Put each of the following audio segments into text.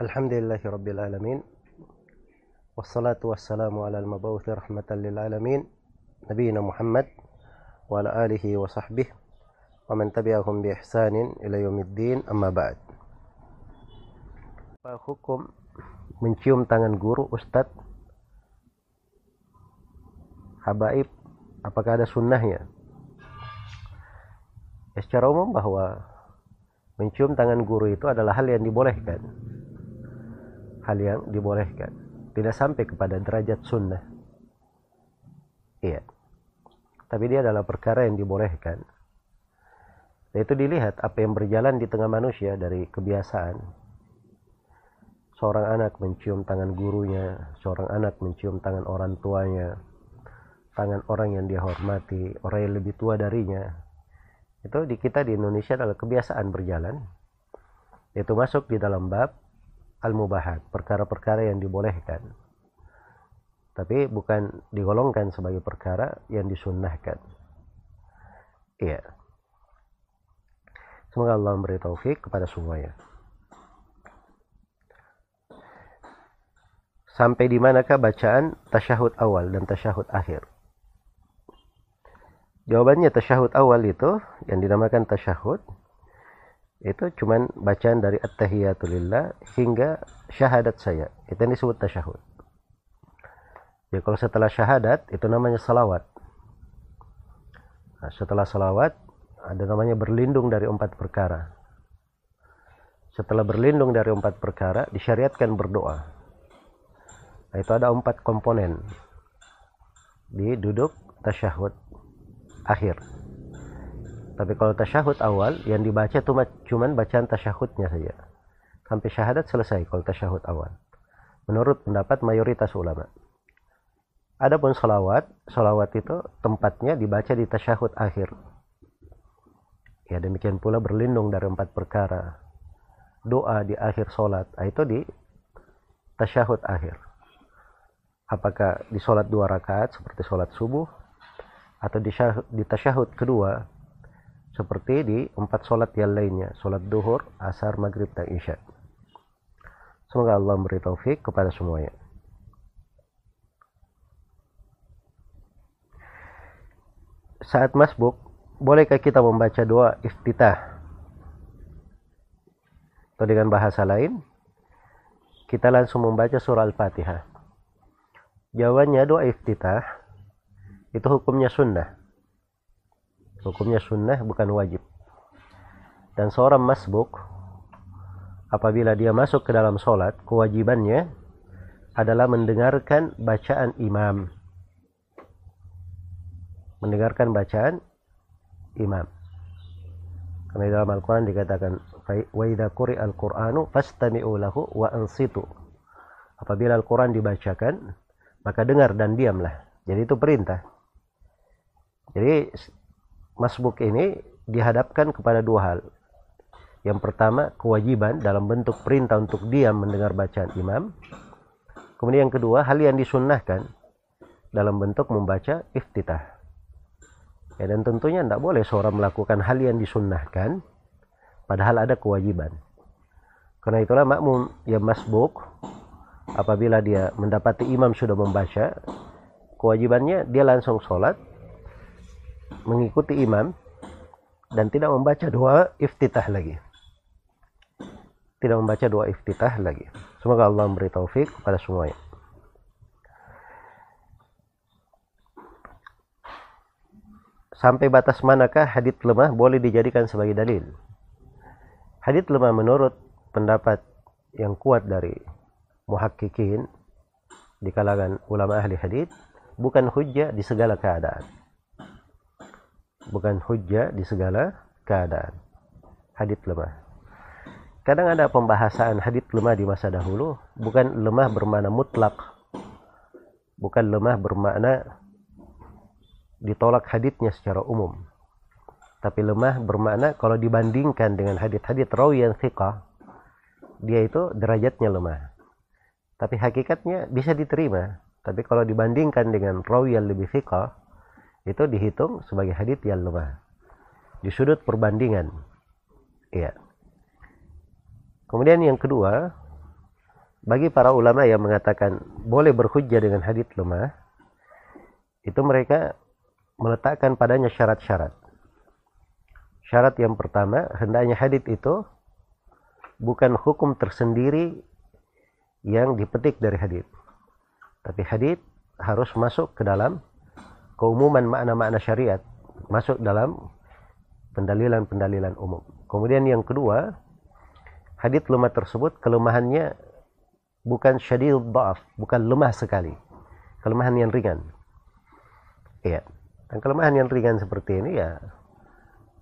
Alhamdulillahi rabbil alamin. Wassalatu wassalamu ala al-mabawuthi rahmatan lil alamin. Nabiina Muhammad wa ala alihi wa sahbihi wa man tabi'ahum bi ihsanin ila yaumiddin amma ba'd. Apa hukum mencium tangan guru ustadz habaib apakah ada sunnahnya ya, secara umum bahwa mencium tangan guru itu adalah hal yang dibolehkan. Hal yang dibolehkan. Tidak sampai kepada derajat sunnah. Iya. Tapi dia adalah perkara yang dibolehkan. Itu dilihat apa yang berjalan di tengah manusia dari kebiasaan. Seorang anak mencium tangan gurunya seorang anak mencium tangan orang tuanya tangan orang yang dia hormati, orang yang lebih tua darinya. Itu di kita di Indonesia adalah kebiasaan berjalan. Itu masuk di dalam bab al-mubahat, perkara-perkara yang dibolehkan. Tapi bukan digolongkan sebagai perkara yang disunnahkan. Iya. Semoga Allah memberi taufik kepada semuanya. Sampai di manakah bacaan tasyahud awal dan tasyahud akhir? Jawabannya tasyahud awal itu yang dinamakan tasyahud itu cuman bacaan dari at-tahiyatulillah hingga syahadat saya. Itu yang disebut tasyahud. Ya kalau setelah syahadat itu namanya salawat. Nah, setelah salawat ada namanya berlindung dari empat perkara. Setelah berlindung dari empat perkara disyariatkan berdoa. Nah, itu ada empat komponen di duduk tasyahud akhir. Tapi kalau tasyahud awal yang dibaca cuma cuman bacaan tasyahudnya saja. Sampai syahadat selesai kalau tasyahud awal. Menurut pendapat mayoritas ulama. Adapun salawat, salawat itu tempatnya dibaca di tasyahud akhir. Ya demikian pula berlindung dari empat perkara. Doa di akhir solat, ah, itu di tasyahud akhir. Apakah di solat dua rakaat seperti solat subuh atau di, di tasyahud kedua seperti di empat solat yang lainnya solat duhur, asar, maghrib, dan isya. Semoga Allah memberi taufik kepada semuanya. Saat masbuk bolehkah kita membaca doa iftitah? Atau dengan bahasa lain kita langsung membaca surah al-fatihah. Jawabannya doa iftitah itu hukumnya sunnah. Hukumnya sunnah bukan wajib. Dan seorang masbuk apabila dia masuk ke dalam sholat kewajibannya adalah mendengarkan bacaan imam. Mendengarkan bacaan imam. Karena dalam Al-Quran dikatakan wa idha kuri al-Quranu fastami'u lahu wa ansitu. Apabila Al-Quran dibacakan maka dengar dan diamlah. Jadi itu perintah jadi masbuk ini dihadapkan kepada dua hal. Yang pertama kewajiban dalam bentuk perintah untuk diam mendengar bacaan imam. Kemudian yang kedua hal yang disunnahkan dalam bentuk membaca iftitah. Ya, dan tentunya tidak boleh seorang melakukan hal yang disunnahkan padahal ada kewajiban. Karena itulah makmum yang masbuk apabila dia mendapati imam sudah membaca kewajibannya dia langsung sholat mengikuti imam dan tidak membaca doa iftitah lagi. Tidak membaca doa iftitah lagi. Semoga Allah memberi taufik kepada semuanya. Sampai batas manakah hadith lemah boleh dijadikan sebagai dalil? Hadith lemah menurut pendapat yang kuat dari muhakkikin di kalangan ulama ahli hadith bukan hujjah di segala keadaan bukan hujjah di segala keadaan. Hadith lemah. Kadang ada pembahasan hadith lemah di masa dahulu, bukan lemah bermakna mutlak. Bukan lemah bermakna ditolak hadithnya secara umum. Tapi lemah bermakna kalau dibandingkan dengan hadith-hadith rawi yang thiqah, dia itu derajatnya lemah. Tapi hakikatnya bisa diterima. Tapi kalau dibandingkan dengan rawi yang lebih thiqah, itu dihitung sebagai hadith yang lemah. Di sudut perbandingan. Iya. Kemudian yang kedua bagi para ulama yang mengatakan boleh berhujjah dengan hadith lemah itu mereka meletakkan padanya syarat-syarat. Syarat yang pertama hendaknya hadith itu bukan hukum tersendiri yang dipetik dari hadith. Tapi hadith harus masuk ke dalam keumuman makna-makna syariat masuk dalam pendalilan-pendalilan umum. Kemudian yang kedua, hadith lemah tersebut kelemahannya bukan syadid dhaaf, bukan lemah sekali. Kelemahan yang ringan. Iya. Dan kelemahan yang ringan seperti ini ya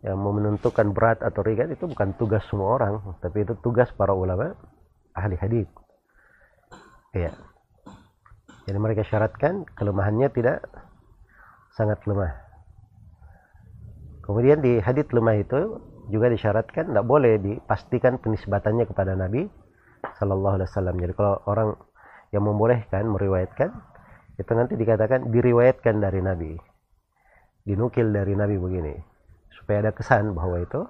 yang menentukan berat atau ringan itu bukan tugas semua orang, tapi itu tugas para ulama ahli hadith. Iya. Jadi mereka syaratkan kelemahannya tidak sangat lemah. Kemudian di hadits lemah itu juga disyaratkan tidak boleh dipastikan penisbatannya kepada Nabi Sallallahu Alaihi Wasallam. Jadi kalau orang yang membolehkan meriwayatkan itu nanti dikatakan diriwayatkan dari Nabi, dinukil dari Nabi begini supaya ada kesan bahwa itu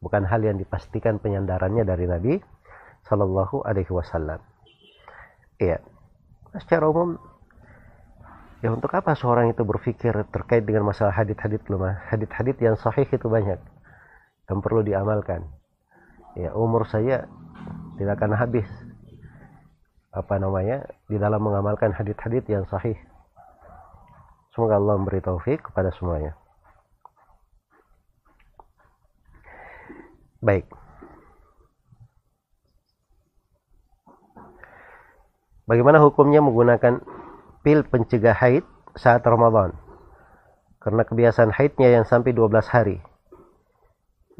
bukan hal yang dipastikan penyandarannya dari Nabi Sallallahu Alaihi Wasallam. Iya. Secara umum Ya untuk apa seorang itu berpikir terkait dengan masalah hadit-hadit lemah? Hadit-hadit yang sahih itu banyak dan perlu diamalkan. Ya umur saya tidak akan habis apa namanya di dalam mengamalkan hadit-hadit yang sahih. Semoga Allah memberi taufik kepada semuanya. Baik. Bagaimana hukumnya menggunakan pil pencegah haid saat Ramadan karena kebiasaan haidnya yang sampai 12 hari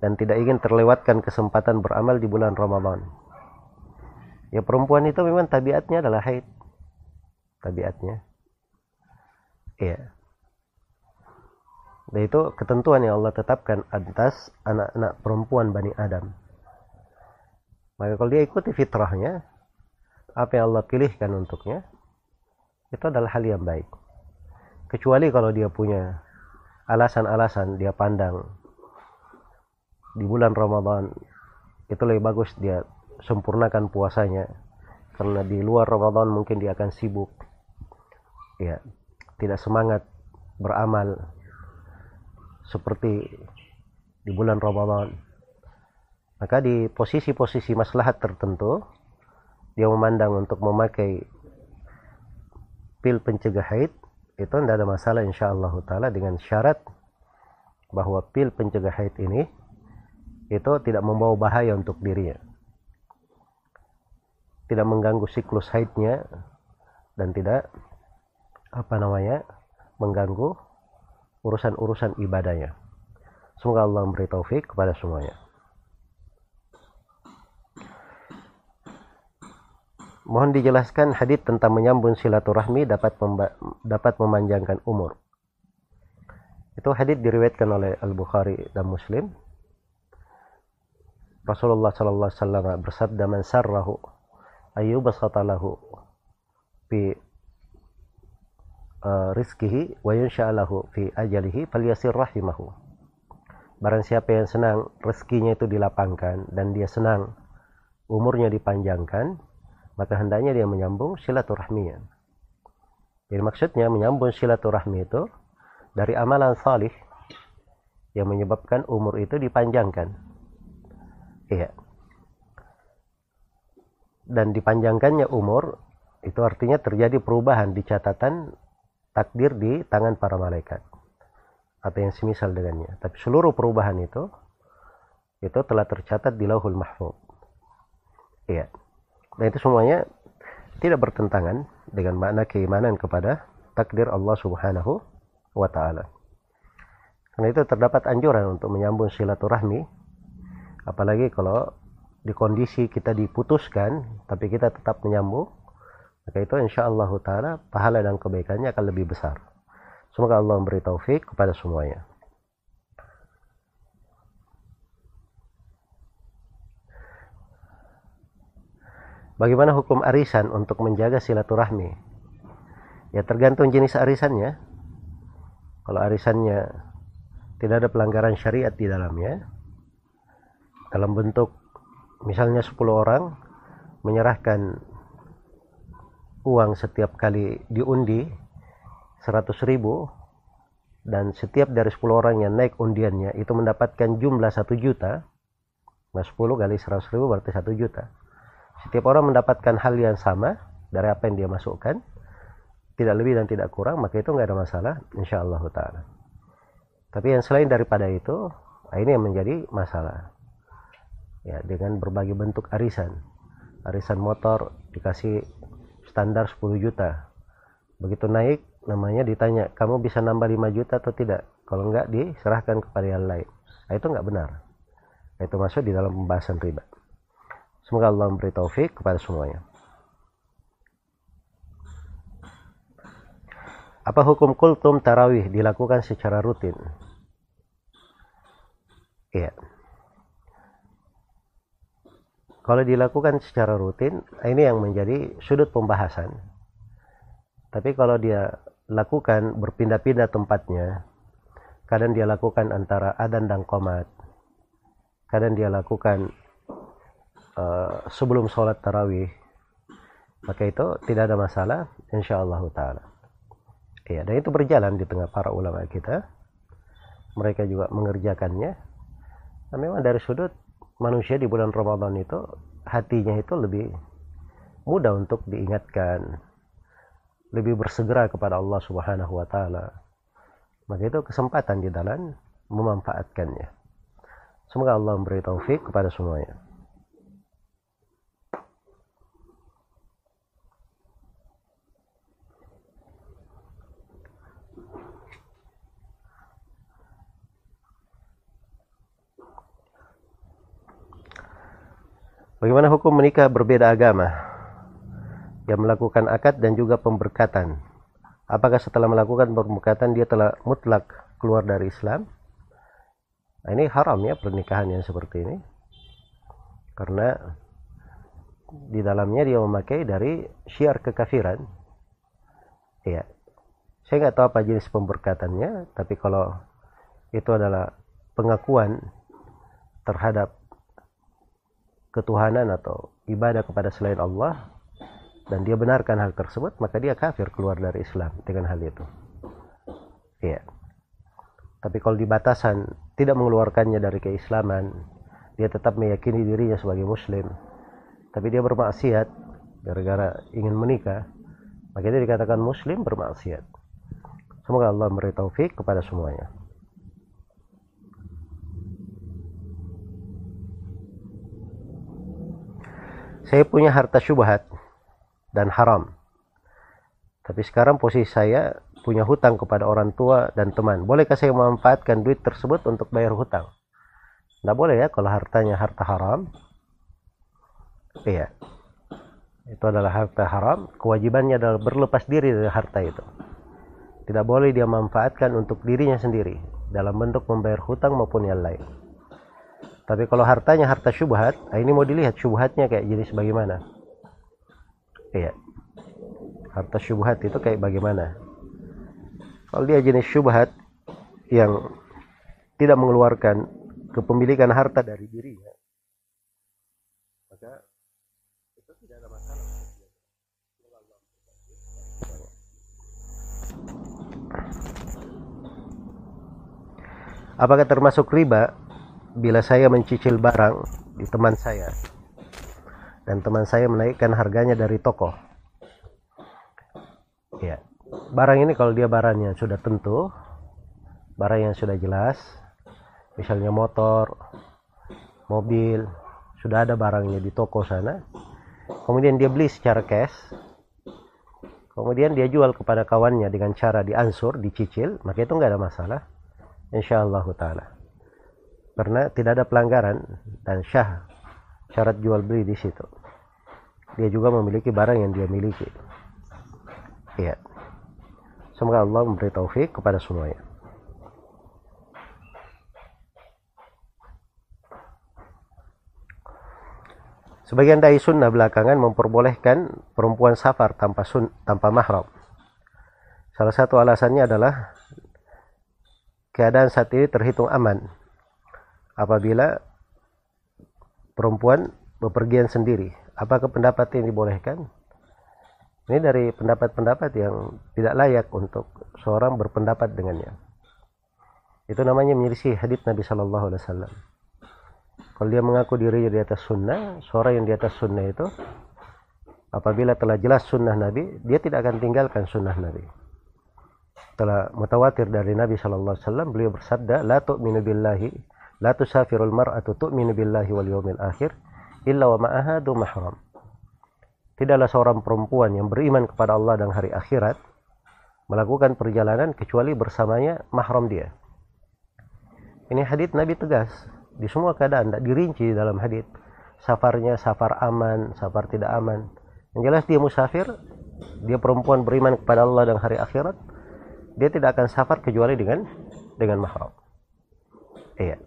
dan tidak ingin terlewatkan kesempatan beramal di bulan Ramadan. Ya perempuan itu memang tabiatnya adalah haid. Tabiatnya. Iya. Dan itu ketentuan yang Allah tetapkan atas anak-anak perempuan Bani Adam. Maka kalau dia ikuti fitrahnya, apa yang Allah pilihkan untuknya, itu adalah hal yang baik. Kecuali kalau dia punya alasan-alasan dia pandang di bulan Ramadan itu lebih bagus dia sempurnakan puasanya. Karena di luar Ramadan mungkin dia akan sibuk. Ya tidak semangat beramal seperti di bulan Ramadan. Maka di posisi-posisi maslahat tertentu dia memandang untuk memakai pil pencegah haid itu tidak ada masalah insya Allah taala dengan syarat bahwa pil pencegah haid ini itu tidak membawa bahaya untuk dirinya. Tidak mengganggu siklus haidnya dan tidak apa namanya mengganggu urusan-urusan ibadahnya. Semoga Allah memberi taufik kepada semuanya Mohon dijelaskan hadith tentang menyambung silaturahmi dapat dapat memanjangkan umur. Itu hadith diriwayatkan oleh Al-Bukhari dan Muslim. Rasulullah sallallahu alaihi wasallam bersabda man sarrahu ayyubasata lahu fi uh, rizkihi wa yunsha'alahu fi ajalihi falyasir rahimahu. Barang siapa yang senang rezekinya itu dilapangkan dan dia senang umurnya dipanjangkan, maka hendaknya dia menyambung silaturahminya. Jadi maksudnya menyambung silaturahmi itu dari amalan salih yang menyebabkan umur itu dipanjangkan. Iya. Dan dipanjangkannya umur itu artinya terjadi perubahan di catatan takdir di tangan para malaikat atau yang semisal dengannya. Tapi seluruh perubahan itu itu telah tercatat di Lauhul Mahfuz. Iya. Nah itu semuanya tidak bertentangan dengan makna keimanan kepada takdir Allah Subhanahu wa taala. Karena itu terdapat anjuran untuk menyambung silaturahmi apalagi kalau di kondisi kita diputuskan tapi kita tetap menyambung maka itu insya Allah taala pahala dan kebaikannya akan lebih besar. Semoga Allah memberi taufik kepada semuanya. Bagaimana hukum arisan untuk menjaga silaturahmi? Ya tergantung jenis arisannya. Kalau arisannya tidak ada pelanggaran syariat di dalamnya, dalam bentuk misalnya 10 orang menyerahkan uang setiap kali diundi 100 ribu dan setiap dari 10 orang yang naik undiannya itu mendapatkan jumlah 1 juta nah 10 kali 100 ribu berarti 1 juta setiap orang mendapatkan hal yang sama dari apa yang dia masukkan. Tidak lebih dan tidak kurang maka itu nggak ada masalah insya Allah ta'ala. Tapi yang selain daripada itu ini yang menjadi masalah. Ya dengan berbagai bentuk arisan. Arisan motor dikasih standar 10 juta. Begitu naik namanya ditanya kamu bisa nambah 5 juta atau tidak? Kalau enggak diserahkan kepada yang lain. Nah, itu enggak benar. Nah, itu masuk di dalam pembahasan riba semoga Allah memberi taufik kepada semuanya. Apa hukum kultum tarawih dilakukan secara rutin? Iya. Kalau dilakukan secara rutin, ini yang menjadi sudut pembahasan. Tapi kalau dia lakukan berpindah-pindah tempatnya, kadang dia lakukan antara adan dan komat, kadang dia lakukan uh, sebelum sholat tarawih, maka itu tidak ada masalah, insya Allah taala. Ya, dan itu berjalan di tengah para ulama kita. Mereka juga mengerjakannya. Nah, memang dari sudut manusia di bulan Ramadan itu hatinya itu lebih mudah untuk diingatkan lebih bersegera kepada Allah Subhanahu wa taala maka itu kesempatan di dalam memanfaatkannya semoga Allah memberi taufik kepada semuanya Bagaimana hukum menikah berbeda agama yang melakukan akad dan juga pemberkatan? Apakah setelah melakukan pemberkatan dia telah mutlak keluar dari Islam? Nah, ini haram ya pernikahan yang seperti ini. Karena di dalamnya dia memakai dari syiar kekafiran. Ya. Saya nggak tahu apa jenis pemberkatannya, tapi kalau itu adalah pengakuan terhadap ketuhanan atau ibadah kepada selain Allah dan dia benarkan hal tersebut maka dia kafir keluar dari Islam dengan hal itu. Iya. Tapi kalau di batasan tidak mengeluarkannya dari keislaman dia tetap meyakini dirinya sebagai muslim. Tapi dia bermaksiat gara-gara ingin menikah maka dia dikatakan muslim bermaksiat. Semoga Allah memberi taufik kepada semuanya saya punya harta syubhat dan haram. Tapi sekarang posisi saya punya hutang kepada orang tua dan teman. Bolehkah saya memanfaatkan duit tersebut untuk bayar hutang? Tidak boleh ya kalau hartanya harta haram. Iya. Itu adalah harta haram. Kewajibannya adalah berlepas diri dari harta itu. Tidak boleh dia manfaatkan untuk dirinya sendiri dalam bentuk membayar hutang maupun yang lain. Tapi kalau hartanya harta syubhat, nah ini mau dilihat syubhatnya kayak jenis bagaimana. Iya. Harta syubhat itu kayak bagaimana. Kalau dia jenis syubhat yang tidak mengeluarkan kepemilikan harta dari dirinya, maka itu tidak ada masalah. Apakah termasuk riba bila saya mencicil barang di teman saya dan teman saya menaikkan harganya dari toko. Ya barang ini kalau dia barangnya sudah tentu barang yang sudah jelas misalnya motor mobil sudah ada barangnya di toko sana kemudian dia beli secara cash kemudian dia jual kepada kawannya dengan cara diansur dicicil maka itu nggak ada masalah. Insyaallah taala karena tidak ada pelanggaran dan syah syarat jual beli di situ. Dia juga memiliki barang yang dia miliki. Iya. Semoga Allah memberi taufik kepada semuanya. Sebagian dai sunnah belakangan memperbolehkan perempuan safar tanpa sun, tanpa mahram. Salah satu alasannya adalah keadaan saat ini terhitung aman apabila perempuan bepergian sendiri. Apakah pendapat ini dibolehkan? Ini dari pendapat-pendapat yang tidak layak untuk seorang berpendapat dengannya. Itu namanya menyelisih hadits Nabi Shallallahu Alaihi Wasallam. Kalau dia mengaku dirinya di atas sunnah, seorang yang di atas sunnah itu apabila telah jelas sunnah Nabi, dia tidak akan tinggalkan sunnah Nabi. Telah mutawatir dari Nabi Shallallahu Alaihi Wasallam, beliau bersabda, لا tu'minu billahi, la tusafirul mar'atu tu'minu billahi wal yawmil akhir, illa wa ma'aha du mahram. Tidaklah seorang perempuan yang beriman kepada Allah dan hari akhirat melakukan perjalanan kecuali bersamanya mahram dia. Ini hadits Nabi tegas di semua keadaan, tidak dirinci dalam hadits. Safarnya safar aman, safar tidak aman. Yang jelas dia musafir, dia perempuan beriman kepada Allah dan hari akhirat, dia tidak akan safar kecuali dengan dengan mahram. Iya.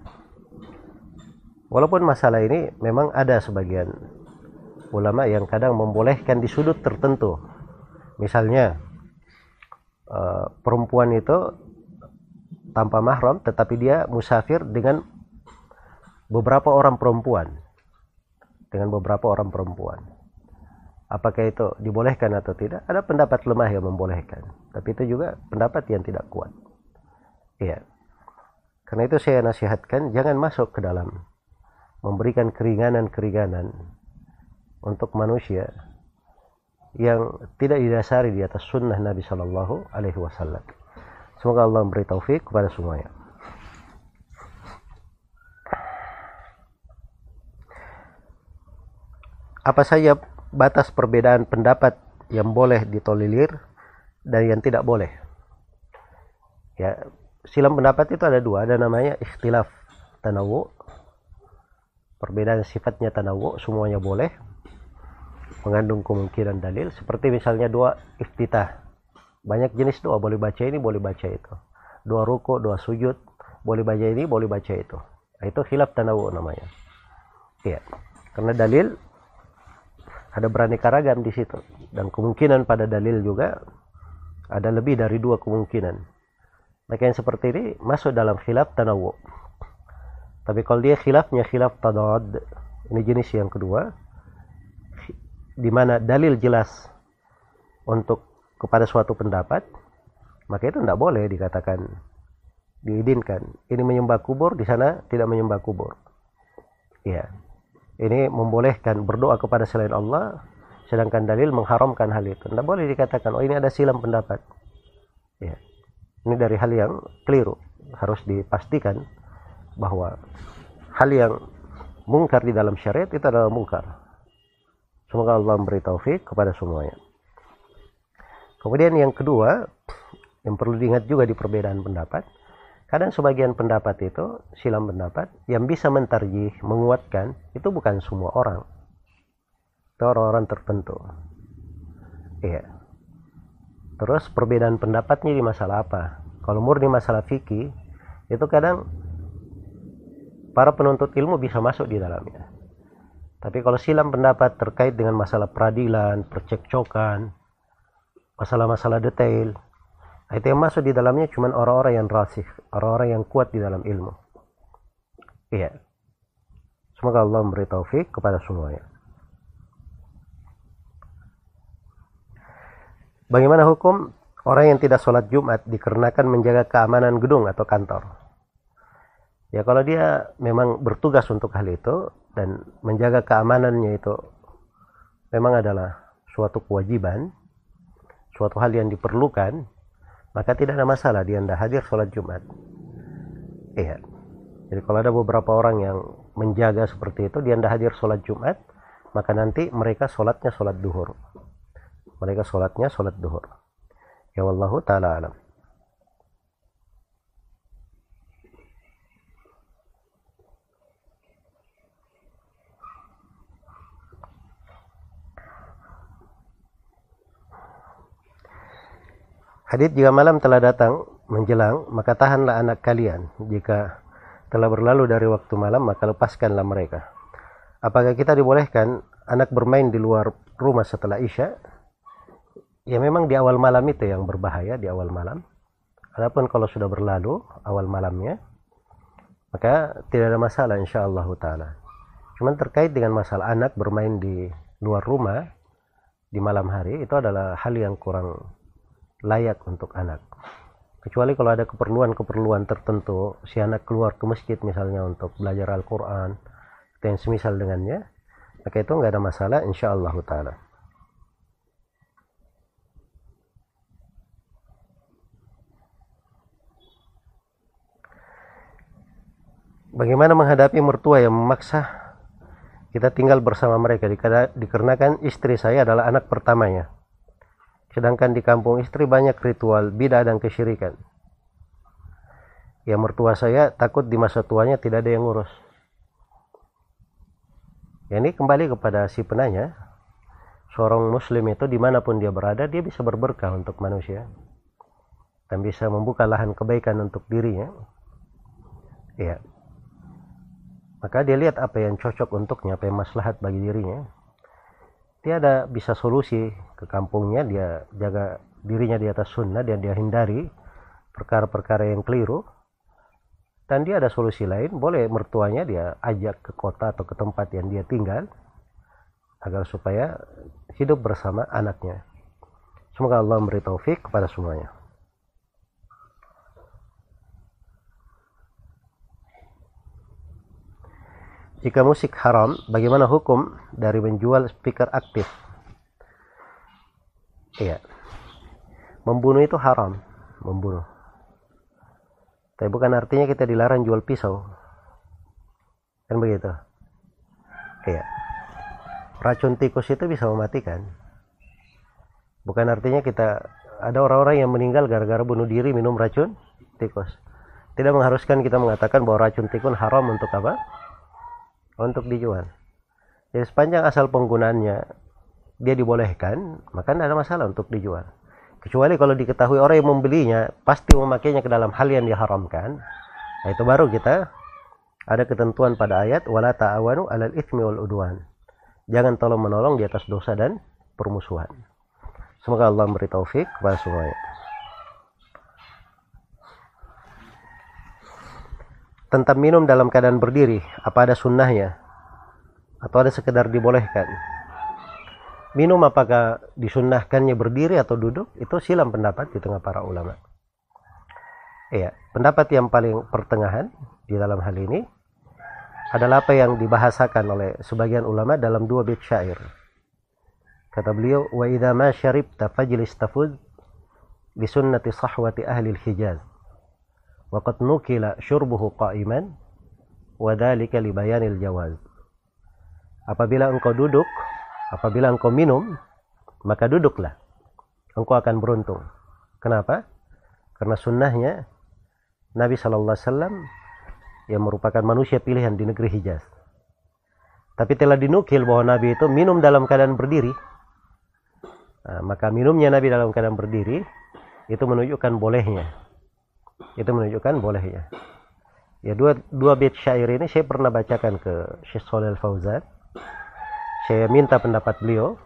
Walaupun masalah ini memang ada sebagian ulama yang kadang membolehkan di sudut tertentu. Misalnya uh, perempuan itu tanpa mahram tetapi dia musafir dengan beberapa orang perempuan. Dengan beberapa orang perempuan. Apakah itu dibolehkan atau tidak? Ada pendapat lemah yang membolehkan. Tapi itu juga pendapat yang tidak kuat. Iya. Karena itu saya nasihatkan jangan masuk ke dalam memberikan keringanan-keringanan untuk manusia yang tidak didasari di atas sunnah Nabi Shallallahu Alaihi Wasallam. Semoga Allah memberi taufik kepada semuanya. Apa saja batas perbedaan pendapat yang boleh ditolilir dan yang tidak boleh? Ya, silam pendapat itu ada dua, ada namanya ikhtilaf tanawu perbedaan sifatnya tanawu semuanya boleh. Mengandung kemungkinan dalil. Seperti misalnya doa iftitah. Banyak jenis doa. Boleh baca ini boleh baca itu. Doa ruko doa sujud. Boleh baca ini boleh baca itu. Nah, itu khilaf tanawu namanya. Iya. Karena dalil ada beraneka ragam di situ. Dan kemungkinan pada dalil juga ada lebih dari dua kemungkinan. Maka yang seperti ini masuk dalam khilaf tanawu tapi kalau dia khilafnya khilaf tadad, ini jenis yang kedua, di mana dalil jelas untuk kepada suatu pendapat, maka itu tidak boleh dikatakan diizinkan. Ini menyembah kubur, di sana tidak menyembah kubur. Ya, ini membolehkan berdoa kepada selain Allah, sedangkan dalil mengharamkan hal itu. Tidak boleh dikatakan, oh ini ada silam pendapat. Ya, ini dari hal yang keliru. Harus dipastikan bahwa hal yang mungkar di dalam syariat itu adalah mungkar. Semoga Allah memberi taufik kepada semuanya. Kemudian yang kedua, yang perlu diingat juga di perbedaan pendapat, kadang sebagian pendapat itu, silam pendapat, yang bisa mentarjih, menguatkan, itu bukan semua orang. Itu orang-orang tertentu. Iya. Terus perbedaan pendapatnya di masalah apa? Kalau murni masalah fikih, itu kadang para penuntut ilmu bisa masuk di dalamnya. Tapi kalau silam pendapat terkait dengan masalah peradilan, percekcokan, masalah-masalah detail, itu yang masuk di dalamnya cuma orang-orang yang rasih, orang-orang yang kuat di dalam ilmu. Iya. Semoga Allah memberi taufik kepada semuanya. Bagaimana hukum orang yang tidak sholat Jumat dikarenakan menjaga keamanan gedung atau kantor? Ya kalau dia memang bertugas untuk hal itu dan menjaga keamanannya itu memang adalah suatu kewajiban suatu hal yang diperlukan maka tidak ada masalah dia tidak hadir sholat Jumat. Iya. Jadi kalau ada beberapa orang yang menjaga seperti itu dia tidak hadir sholat Jumat maka nanti mereka sholatnya sholat duhur. Mereka sholatnya sholat duhur. Ya wallahu ta'ala alam Hadis jika malam telah datang menjelang, maka tahanlah anak kalian. Jika telah berlalu dari waktu malam, maka lepaskanlah mereka. Apakah kita dibolehkan anak bermain di luar rumah setelah Isya? Ya memang di awal malam itu yang berbahaya, di awal malam. Adapun kalau sudah berlalu awal malamnya, maka tidak ada masalah insya Allah taala. Cuman terkait dengan masalah anak bermain di luar rumah di malam hari itu adalah hal yang kurang layak untuk anak. Kecuali kalau ada keperluan-keperluan tertentu, si anak keluar ke masjid misalnya untuk belajar Al-Quran, yang semisal dengannya, maka itu nggak ada masalah insya Allah ta'ala. Bagaimana menghadapi mertua yang memaksa kita tinggal bersama mereka dikarenakan istri saya adalah anak pertamanya. Sedangkan di kampung istri banyak ritual bidah dan kesyirikan. Ya mertua saya takut di masa tuanya tidak ada yang ngurus. Ya ini kembali kepada si penanya. Seorang muslim itu di mana pun dia berada, dia bisa berberkah untuk manusia. Dan bisa membuka lahan kebaikan untuk dirinya. Ya, maka dia lihat apa yang cocok untuknya apa yang maslahat bagi dirinya dia ada bisa solusi ke kampungnya dia jaga dirinya di atas sunnah dan dia hindari perkara-perkara yang keliru. Dan dia ada solusi lain boleh mertuanya dia ajak ke kota atau ke tempat yang dia tinggal agar supaya hidup bersama anaknya. Semoga Allah memberi taufik kepada semuanya Jika musik haram, bagaimana hukum dari menjual speaker aktif? Iya. Membunuh itu haram, membunuh. Tapi bukan artinya kita dilarang jual pisau. Kan begitu? Iya. Racun tikus itu bisa mematikan. Bukan artinya kita ada orang-orang yang meninggal gara-gara bunuh diri minum racun tikus. Tidak mengharuskan kita mengatakan bahwa racun tikus haram untuk apa? Untuk dijual. Jadi sepanjang asal penggunaannya dia dibolehkan, maka tidak ada masalah untuk dijual. Kecuali kalau diketahui orang yang membelinya pasti memakainya ke dalam hal yang diharamkan, nah itu baru kita ada ketentuan pada ayat wala ta'awanu 'alal itsmi wal udwan. Jangan tolong menolong di atas dosa dan permusuhan. Semoga Allah memberi taufik kepada semuanya. Tentang minum dalam keadaan berdiri apa ada sunnahnya? Atau ada sekedar dibolehkan? Minum apakah disunnahkannya berdiri atau duduk? Itu silam pendapat di tengah para ulama. Iya pendapat yang paling pertengahan di dalam hal ini adalah apa yang dibahasakan oleh sebagian ulama dalam dua bait syair. Kata beliau wa idza ma syaribta fajlis tafud bi sunnati sahwati ahli al-hijaz Waqad nukila syurbuhu qa'iman wa dhalika li bayanil jawaz. Apabila engkau duduk, apabila engkau minum, maka duduklah. Engkau akan beruntung. Kenapa? Karena sunnahnya Nabi Shallallahu Alaihi Wasallam yang merupakan manusia pilihan di negeri Hijaz. Tapi telah dinukil bahwa Nabi itu minum dalam keadaan berdiri. Nah, maka minumnya Nabi dalam keadaan berdiri itu menunjukkan bolehnya itu menunjukkan boleh ya. Ya dua dua bait syair ini saya pernah bacakan ke Syekh Shalal Fauzan saya minta pendapat beliau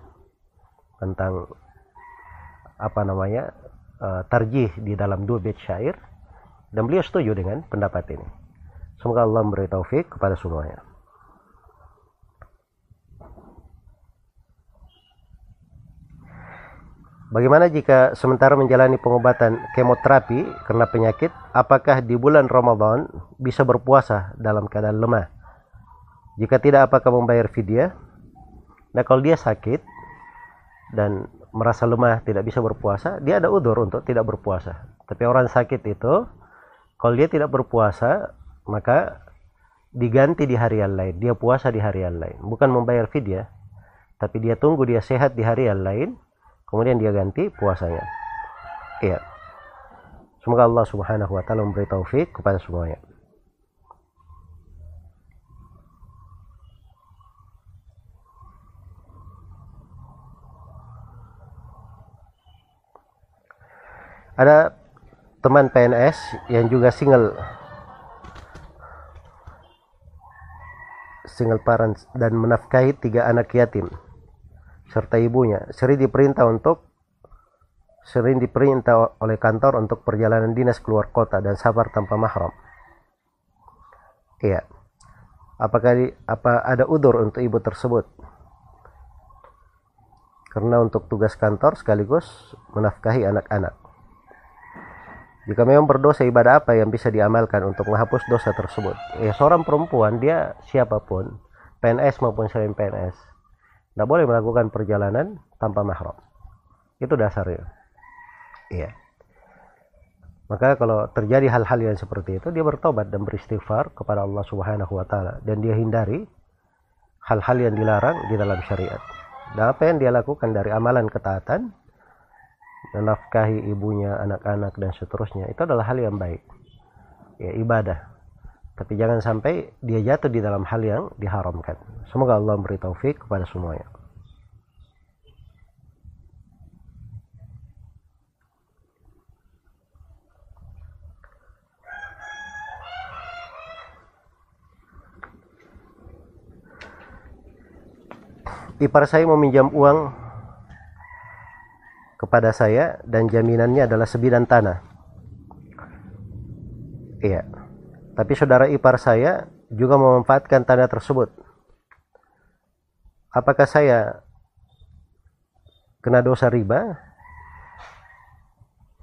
tentang apa namanya uh, tarjih di dalam dua bait syair. Dan beliau setuju dengan pendapat ini. Semoga Allah memberi taufik kepada semuanya Bagaimana jika sementara menjalani pengobatan kemoterapi karena penyakit, apakah di bulan Ramadan bisa berpuasa dalam keadaan lemah? Jika tidak, apakah membayar fidyah? Nah, kalau dia sakit dan merasa lemah tidak bisa berpuasa, dia ada udur untuk tidak berpuasa. Tapi orang sakit itu, kalau dia tidak berpuasa, maka diganti di hari yang lain. Dia puasa di hari yang lain. Bukan membayar fidyah, tapi dia tunggu dia sehat di hari yang lain, kemudian dia ganti puasanya. Iya. Semoga Allah subhanahu wa ta'ala memberi taufik kepada semuanya. Ada teman PNS yang juga single. Single parents dan menafkahi tiga anak yatim serta ibunya. Sering diperintah untuk sering diperintah oleh kantor untuk perjalanan dinas keluar kota dan sabar tanpa mahram. Iya. apakah apa ada udur untuk ibu tersebut? Karena untuk tugas kantor sekaligus menafkahi anak-anak. Jika memang berdosa ibadah apa yang bisa diamalkan untuk menghapus dosa tersebut? Ya seorang perempuan dia siapa pun PNS maupun selain PNS tidak boleh melakukan perjalanan tanpa mahram itu dasarnya iya maka kalau terjadi hal-hal yang seperti itu, dia bertobat dan beristighfar kepada Allah Subhanahu wa taala dan dia hindari hal-hal yang dilarang di dalam syariat. Dan apa yang dia lakukan dari amalan ketaatan, menafkahi ibunya, anak-anak dan seterusnya, itu adalah hal yang baik. Ya, ibadah. Tapi jangan sampai dia jatuh di dalam hal yang diharamkan. Semoga Allah memberi taufik kepada semuanya. ipar saya meminjam uang kepada saya dan jaminannya adalah sebidang tanah. Iya. Tapi saudara ipar saya juga memanfaatkan tanah tersebut. Apakah saya kena dosa riba?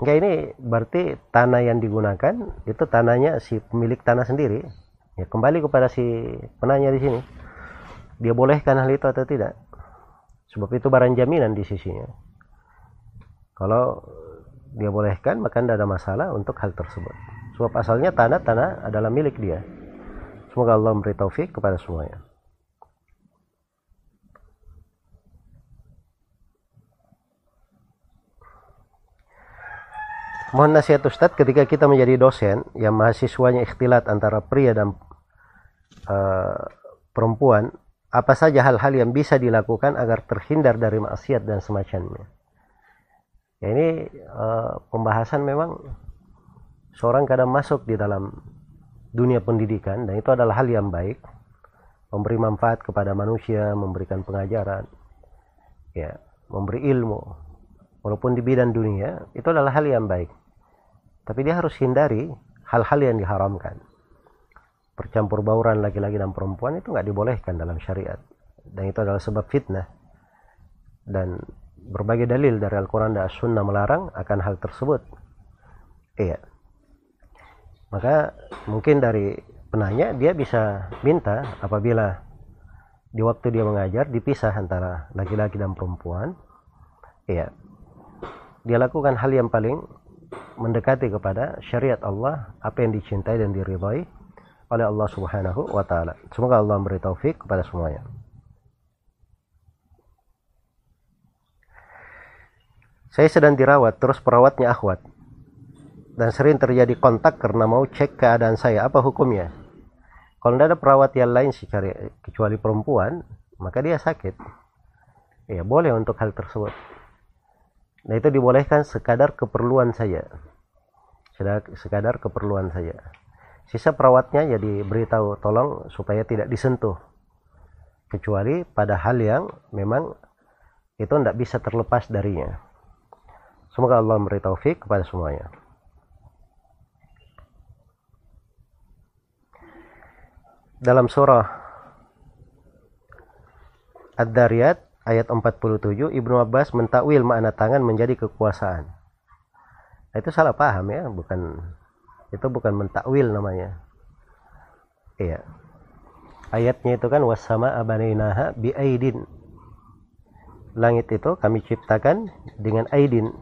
Enggak ini berarti tanah yang digunakan itu tanahnya si pemilik tanah sendiri. Ya kembali kepada si penanya di sini. Dia bolehkan hal itu atau tidak? sebab itu barang jaminan di sisinya kalau dia bolehkan maka tidak ada masalah untuk hal tersebut sebab asalnya tanah-tanah adalah milik dia semoga Allah memberi taufik kepada semuanya Mohon nasihat Ustadz ketika kita menjadi dosen yang mahasiswanya ikhtilat antara pria dan uh, perempuan apa saja hal-hal yang bisa dilakukan agar terhindar dari maksiat dan semacamnya. Ya ini uh, pembahasan memang seorang kadang masuk di dalam dunia pendidikan dan itu adalah hal yang baik, memberi manfaat kepada manusia, memberikan pengajaran, ya, memberi ilmu, walaupun di bidang dunia itu adalah hal yang baik. Tapi dia harus hindari hal-hal yang diharamkan. Percampur bauran laki-laki dan perempuan itu nggak dibolehkan dalam syariat. Dan itu adalah sebab fitnah. Dan berbagai dalil dari Al-Quran dan As-Sunnah melarang akan hal tersebut. Iya maka mungkin dari penanya dia bisa minta apabila di waktu dia mengajar dipisah antara laki-laki dan perempuan iya dia lakukan hal yang paling mendekati kepada syariat Allah apa yang dicintai dan diridhai oleh Allah Subhanahu wa taala. Semoga Allah memberi taufik kepada semuanya. Saya sedang dirawat, terus perawatnya akhwat. Dan sering terjadi kontak karena mau cek keadaan saya. Apa hukumnya? Kalau tidak ada perawat yang lain sih kecuali perempuan, maka dia sakit. Ya, boleh untuk hal tersebut. Nah, itu dibolehkan sekadar keperluan saya. Sekadar keperluan saya sisa perawatnya jadi beritahu tolong supaya tidak disentuh kecuali pada hal yang memang itu tidak bisa terlepas darinya semoga Allah memberi taufik kepada semuanya dalam surah Ad-Dariyat ayat 47 Ibnu Abbas mentakwil makna tangan menjadi kekuasaan. Itu salah paham ya bukan itu bukan mentakwil namanya. Iya. Ayatnya itu kan wasama abaninaha bi aidin langit itu kami ciptakan dengan aidin.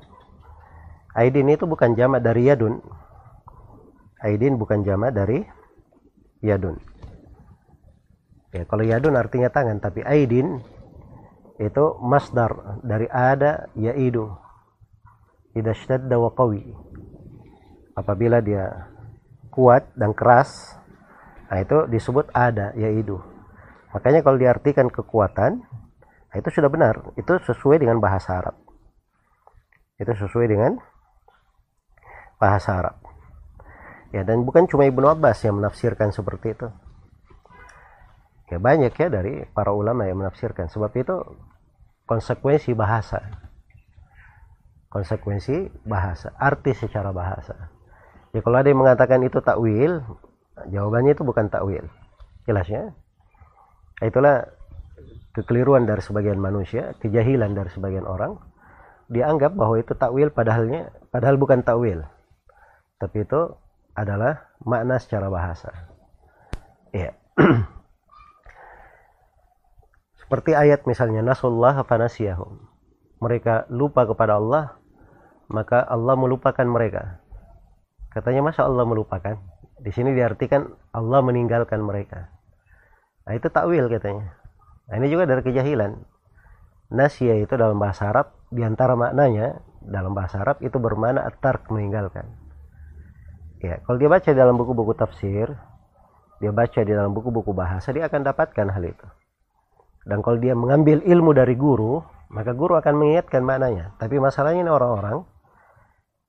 Aidin itu bukan jamak dari yadun. Aidin bukan jamak dari yadun ya kalau yadun artinya tangan tapi aidin itu masdar dari ada yaidu. Idza shtadda wa qawi. Apabila dia kuat dan keras nah itu disebut ada yaitu makanya kalau diartikan kekuatan nah itu sudah benar. Itu sesuai dengan bahasa Arab. Itu sesuai dengan bahasa Arab. Ya dan bukan cuma Ibnu Abbas yang menafsirkan seperti itu ya banyak ya dari para ulama yang menafsirkan. Sebab itu konsekuensi bahasa. Konsekuensi bahasa arti secara bahasa. Ya kalau ada yang mengatakan itu takwil, jawabannya itu bukan takwil. Jelas ya? itulah kekeliruan dari sebagian manusia kejahilan dari sebagian orang. Dianggap bahwa itu takwil padahalnya padahal bukan takwil. Tapi itu adalah makna secara bahasa. Ya seperti ayat misalnya nasullah fanasiyahum mereka lupa kepada Allah maka Allah melupakan mereka katanya masa Allah melupakan di sini diartikan Allah meninggalkan mereka nah itu takwil katanya Nah, ini juga dari kejahilan. Nasya itu dalam bahasa Arab, di antara maknanya dalam bahasa Arab itu bermakna atar meninggalkan. Ya, kalau dia baca dalam buku-buku tafsir, dia baca di dalam buku-buku bahasa, dia akan dapatkan hal itu. Dan kalau dia mengambil ilmu dari guru, maka guru akan mengingatkan maknanya. Tapi masalahnya ini orang-orang,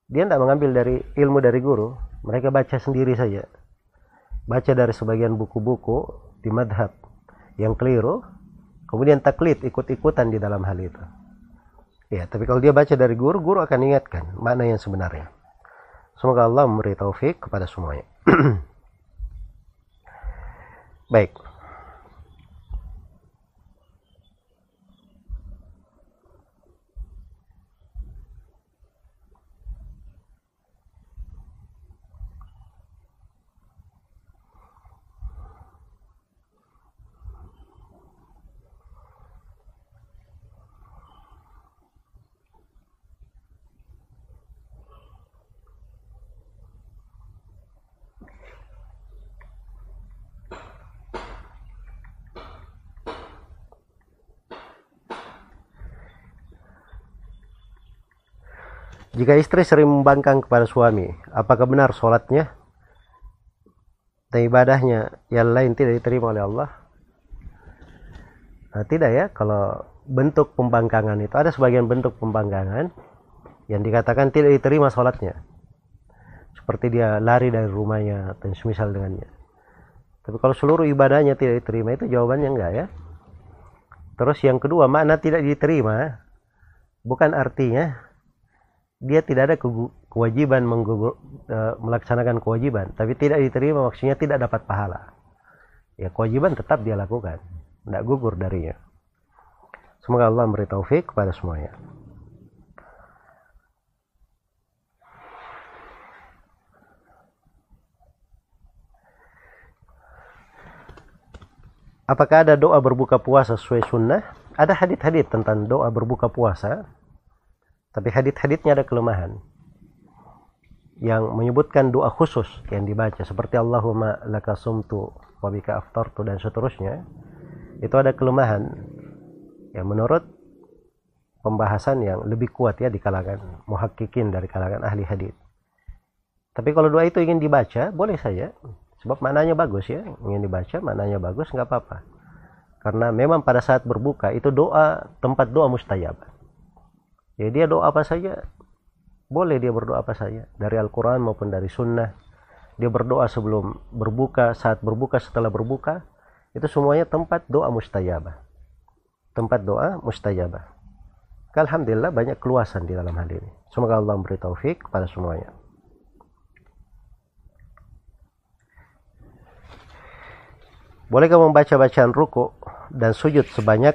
dia tidak mengambil dari ilmu dari guru, mereka baca sendiri saja. Baca dari sebagian buku-buku di madhab yang keliru, kemudian taklid ikut-ikutan di dalam hal itu. Ya tapi kalau dia baca dari guru guru akan ingatkan mana yang sebenarnya. Semoga Allah memberi taufik kepada semuanya. Baik Jika istri sering membangkang kepada suami, apakah benar sholatnya dan ibadahnya yang lain tidak diterima oleh Allah? Nah, tidak ya, kalau bentuk pembangkangan itu ada sebagian bentuk pembangkangan yang dikatakan tidak diterima sholatnya. Seperti dia lari dari rumahnya dan semisal dengannya. Tapi kalau seluruh ibadahnya tidak diterima itu jawabannya enggak ya. Terus yang kedua makna tidak diterima bukan artinya dia tidak ada kewajiban menggugur, uh, melaksanakan kewajiban, tapi tidak diterima maksudnya tidak dapat pahala. Ya kewajiban tetap dia lakukan, tidak gugur darinya. Semoga Allah memberi taufik kepada semuanya. Apakah ada doa berbuka puasa sesuai sunnah? Ada hadit-hadit tentang doa berbuka puasa tapi hadit-haditnya ada kelemahan yang menyebutkan doa khusus yang dibaca seperti Allahumma laka sumtu wa aftartu dan seterusnya itu ada kelemahan yang menurut pembahasan yang lebih kuat ya di kalangan muhakkikin dari kalangan ahli hadis. Tapi kalau doa itu ingin dibaca, boleh saja. Sebab maknanya bagus ya. Ingin dibaca, maknanya bagus, nggak apa-apa. Karena memang pada saat berbuka, itu doa, tempat doa mustajab ya dia doa apa saja. Boleh dia berdoa apa saja. Dari Al-Quran maupun dari Sunnah. Dia berdoa sebelum berbuka saat berbuka setelah berbuka. Itu semuanya tempat doa mustajabah. Tempat doa mustajabah. Alhamdulillah banyak keluasan di dalam hal ini. Semoga Allah memberi taufik kepada semuanya. Bolehkah membaca bacaan ruku dan sujud sebanyak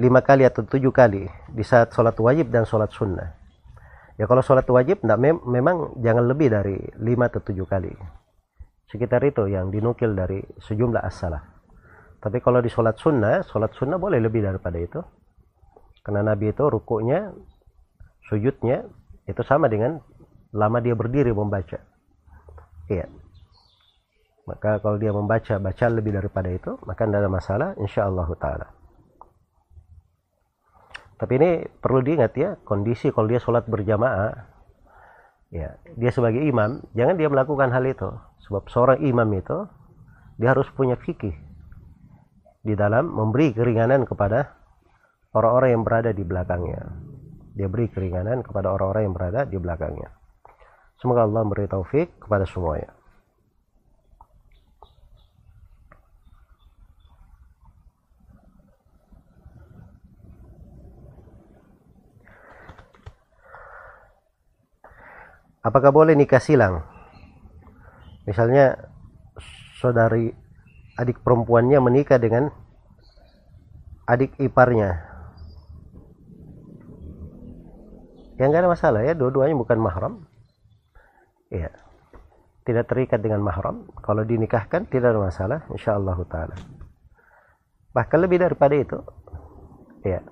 lima kali atau tujuh kali di saat sholat wajib dan sholat sunnah. Ya kalau sholat wajib enggak, mem memang jangan lebih dari lima atau tujuh kali. Sekitar itu yang dinukil dari sejumlah as-salah. Tapi kalau di sholat sunnah, sholat sunnah boleh lebih daripada itu. Karena Nabi itu rukuknya, sujudnya, itu sama dengan lama dia berdiri membaca. Iya. Maka kalau dia membaca baca lebih daripada itu, maka tidak ada masalah, insya Allah ta'ala. Tapi ini perlu diingat ya, kondisi kalau dia sholat berjamaah, ya dia sebagai imam, jangan dia melakukan hal itu. Sebab seorang imam itu, dia harus punya fikih di dalam memberi keringanan kepada orang-orang yang berada di belakangnya. Dia beri keringanan kepada orang-orang yang berada di belakangnya. Semoga Allah memberi taufik kepada semuanya. Apakah boleh nikah silang? Misalnya saudari adik perempuannya menikah dengan adik iparnya. Yang gak ada masalah ya dua-duanya bukan mahram. Ya tidak terikat dengan mahram. Kalau dinikahkan tidak ada masalah insyaallah taala. Bahkan lebih daripada itu ya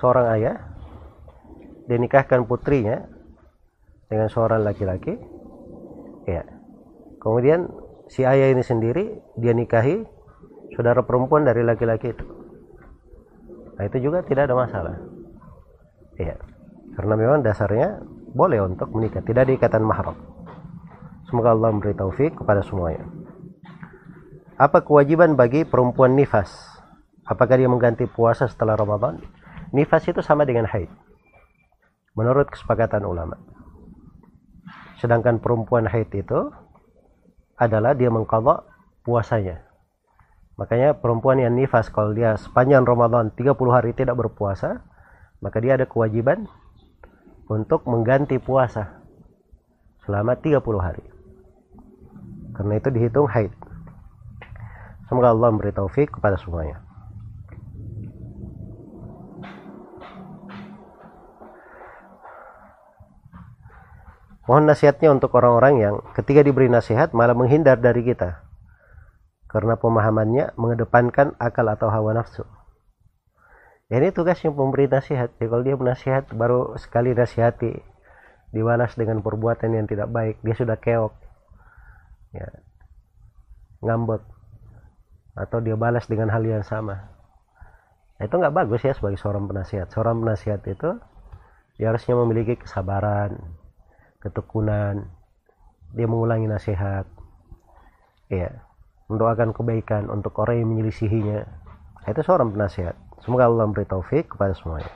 seorang ayah dinikahkan putrinya dengan seorang laki-laki. Ya kemudian si ayah ini sendiri dia nikahi saudara perempuan dari laki-laki itu. Nah itu juga tidak ada masalah. Ya karena memang dasarnya boleh untuk menikah tidak diikatan mahram. Semoga Allah memberi taufik kepada semuanya. Apa kewajiban bagi perempuan nifas? Apakah dia mengganti puasa setelah Ramadan? Nifas itu sama dengan haid. Menurut kesepakatan ulama sedangkan perempuan haid itu adalah dia mengkodok puasanya. Makanya perempuan yang nifas kalau dia sepanjang Ramadan 30 hari tidak berpuasa maka dia ada kewajiban untuk mengganti puasa selama 30 hari. Karena itu dihitung haid. Semoga Allah memberi taufik kepada semuanya Mohon nasihatnya untuk orang-orang yang ketika diberi nasihat malah menghindar dari kita. Karena pemahamannya mengedepankan akal atau hawa nafsu. Ya ini tugasnya pemberi nasihat. Ya, kalau dia menasihat baru sekali nasihati dibalas dengan perbuatan yang tidak baik, dia sudah keok. Ya. Ngambek. Atau dia balas dengan hal yang sama. Nah, itu nggak bagus ya sebagai seorang penasihat. Seorang penasihat itu dia harusnya memiliki kesabaran, ketekunan. Dia mengulangi nasihat. Ya mendoakan kebaikan untuk orang yang menyelisihinya. Itu seorang penasihat. Semoga Allah memberi taufik kepada semuanya.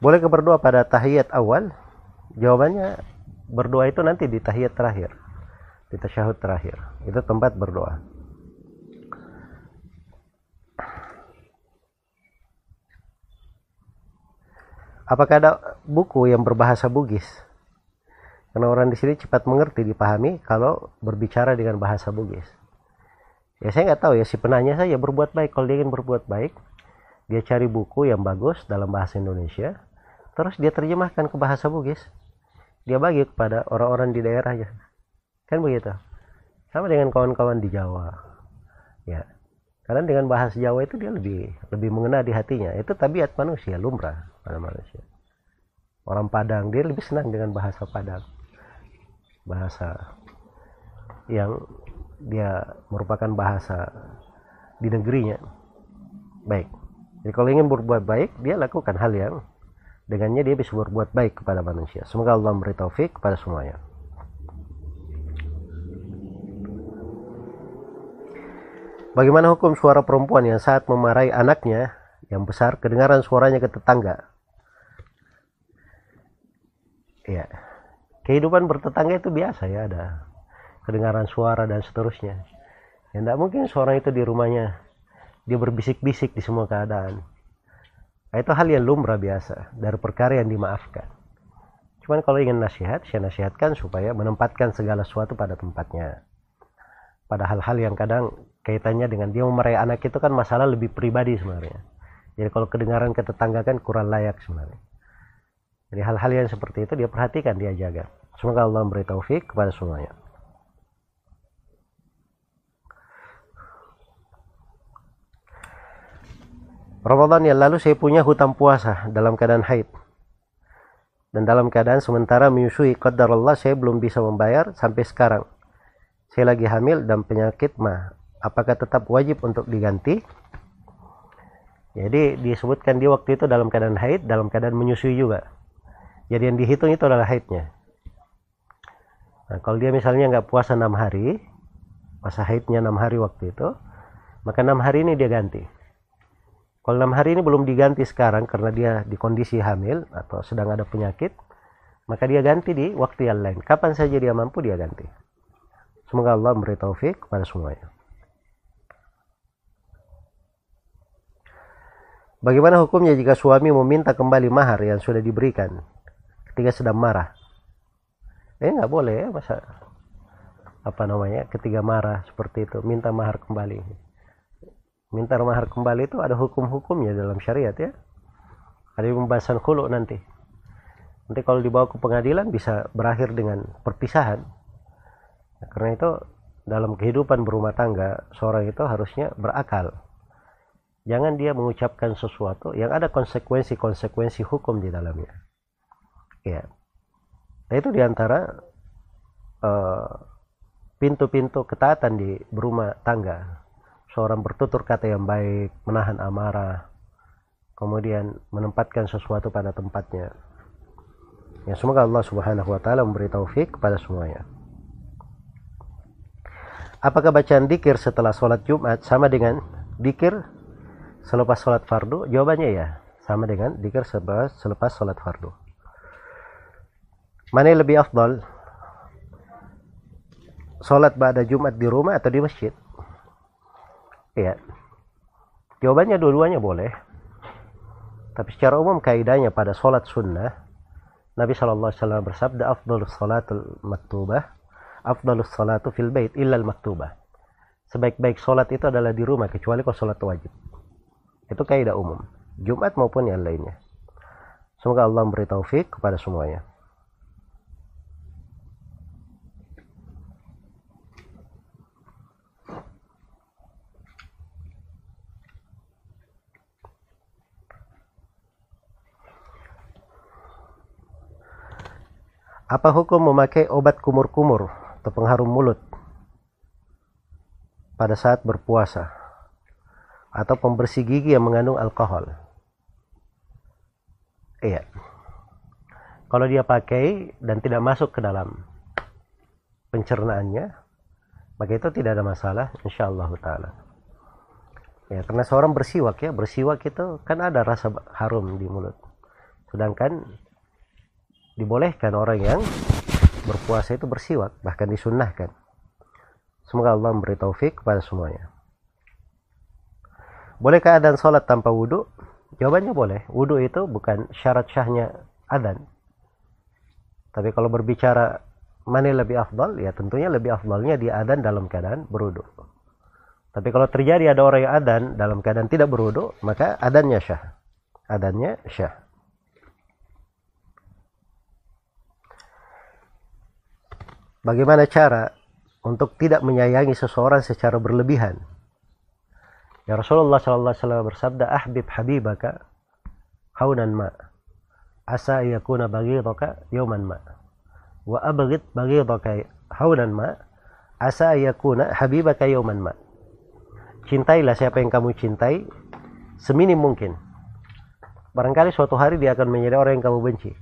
Boleh berdoa pada tahiyat awal? Jawabannya berdoa itu nanti di tahiyat terakhir. Di tasyahud terakhir. Itu tempat berdoa Apakah ada buku yang berbahasa Bugis? Karena orang di sini cepat mengerti, dipahami kalau berbicara dengan bahasa Bugis. Ya saya nggak tahu ya si penanya saya berbuat baik. Kalau dia ingin berbuat baik, dia cari buku yang bagus dalam bahasa Indonesia, terus dia terjemahkan ke bahasa Bugis. Dia bagi kepada orang-orang di daerahnya. Kan begitu. Sama dengan kawan-kawan di Jawa. Ya. Karena dengan bahasa Jawa itu dia lebih lebih mengena di hatinya. Itu tabiat manusia, lumrah pada manusia. Orang Padang dia lebih senang dengan bahasa Padang. Bahasa yang dia merupakan bahasa di negerinya. Baik. Jadi kalau ingin berbuat baik dia lakukan hal yang dengannya dia bisa berbuat baik kepada manusia. Semoga Allah memberi taufik kepada semuanya Bagaimana hukum suara perempuan yang saat memarahi anaknya yang besar? Kedengaran suaranya ke tetangga. Ya kehidupan bertetangga itu biasa ya ada kedengaran suara dan seterusnya. Ya tidak mungkin seorang itu di rumahnya dia berbisik-bisik di semua keadaan. Nah, itu hal yang lumrah biasa dari perkara yang dimaafkan. Cuman kalau ingin nasihat saya nasihatkan supaya menempatkan segala sesuatu pada tempatnya. Pada hal-hal yang kadang kaitannya dengan dia memarahi anak itu kan masalah lebih pribadi sebenarnya jadi kalau kedengaran ke tetangga kan kurang layak sebenarnya jadi hal-hal yang seperti itu dia perhatikan, dia jaga. Semoga Allah memberi taufik kepada semuanya. Ramadan yang lalu saya punya hutang puasa dalam keadaan haid. Dan dalam keadaan sementara menyusui qadar Allah saya belum bisa membayar sampai sekarang. Saya lagi hamil dan penyakit mah. Apakah tetap wajib untuk diganti? Jadi disebutkan di waktu itu dalam keadaan haid, dalam keadaan menyusui juga. Jadi yang dihitung itu adalah haidnya. Nah, kalau dia misalnya nggak puasa enam hari, masa haidnya enam hari waktu itu, maka enam hari ini dia ganti. Kalau enam hari ini belum diganti sekarang karena dia di kondisi hamil atau sedang ada penyakit, maka dia ganti di waktu yang lain. Kapan saja dia mampu dia ganti. Semoga Allah memberi taufik kepada semuanya. Bagaimana hukumnya jika suami meminta kembali mahar yang sudah diberikan? ketika sedang marah. eh nggak boleh ya masa apa namanya ketika marah seperti itu minta mahar kembali minta mahar kembali itu ada hukum-hukumnya dalam syariat ya ada pembahasan khulu nanti nanti kalau dibawa ke pengadilan bisa berakhir dengan perpisahan nah, karena itu dalam kehidupan berumah tangga seorang itu harusnya berakal jangan dia mengucapkan sesuatu yang ada konsekuensi-konsekuensi hukum di dalamnya ya nah itu di antara uh, pintu-pintu ketaatan di berumah tangga. Seorang bertutur kata yang baik, menahan amarah, kemudian menempatkan sesuatu pada tempatnya. Ya, semoga Allah Subhanahu wa taala memberi taufik kepada semuanya. Apakah bacaan dikir setelah sholat Jumat sama dengan dikir selepas sholat fardu? Jawabannya ya, sama dengan dikir selepas, selepas sholat fardu. Mana yang lebih afdal? sholat pada Jumat di rumah atau di masjid? Iya. Jawabannya dua-duanya boleh. Tapi secara umum kaidahnya pada sholat sunnah, Nabi Shallallahu Alaihi Wasallam bersabda, "Afdalus salatul maktubah, afdalus salatu fil bait illal maktubah." Sebaik-baik sholat itu adalah di rumah kecuali kalau sholat wajib. Itu kaidah umum, Jumat maupun yang lainnya. Semoga Allah memberi taufik kepada semuanya. Apa hukum memakai obat kumur-kumur atau pengharum mulut pada saat berpuasa atau pembersih gigi yang mengandung alkohol? Iya. Kalau dia pakai dan tidak masuk ke dalam pencernaannya, maka itu tidak ada masalah insyaallah taala. Ya, karena seorang bersiwak ya, bersiwak itu kan ada rasa harum di mulut. Sedangkan dibolehkan orang yang berpuasa itu bersiwak bahkan disunnahkan semoga Allah memberi taufik kepada semuanya bolehkah adan sholat tanpa wudhu jawabannya boleh. Wudhu itu bukan syarat syahnya adan tapi kalau berbicara mana lebih afdal ya tentunya lebih afdalnya dia adan dalam keadaan berwudhu tapi kalau terjadi ada orang yang adan dalam keadaan tidak berwudhu maka adannya syah. Adannya syah. Bagaimana cara untuk tidak menyayangi seseorang secara berlebihan? Ya Rasulullah sallallahu alaihi wasallam bersabda, "Ahbib habibaka haunan ma, asa yakuna baghidaka yawman ma, wa abghid baghidaka haunan ma, asa yakuna habibaka yawman ma." Cintailah siapa yang kamu cintai seminim mungkin. Barangkali suatu hari dia akan menjadi orang yang kamu benci.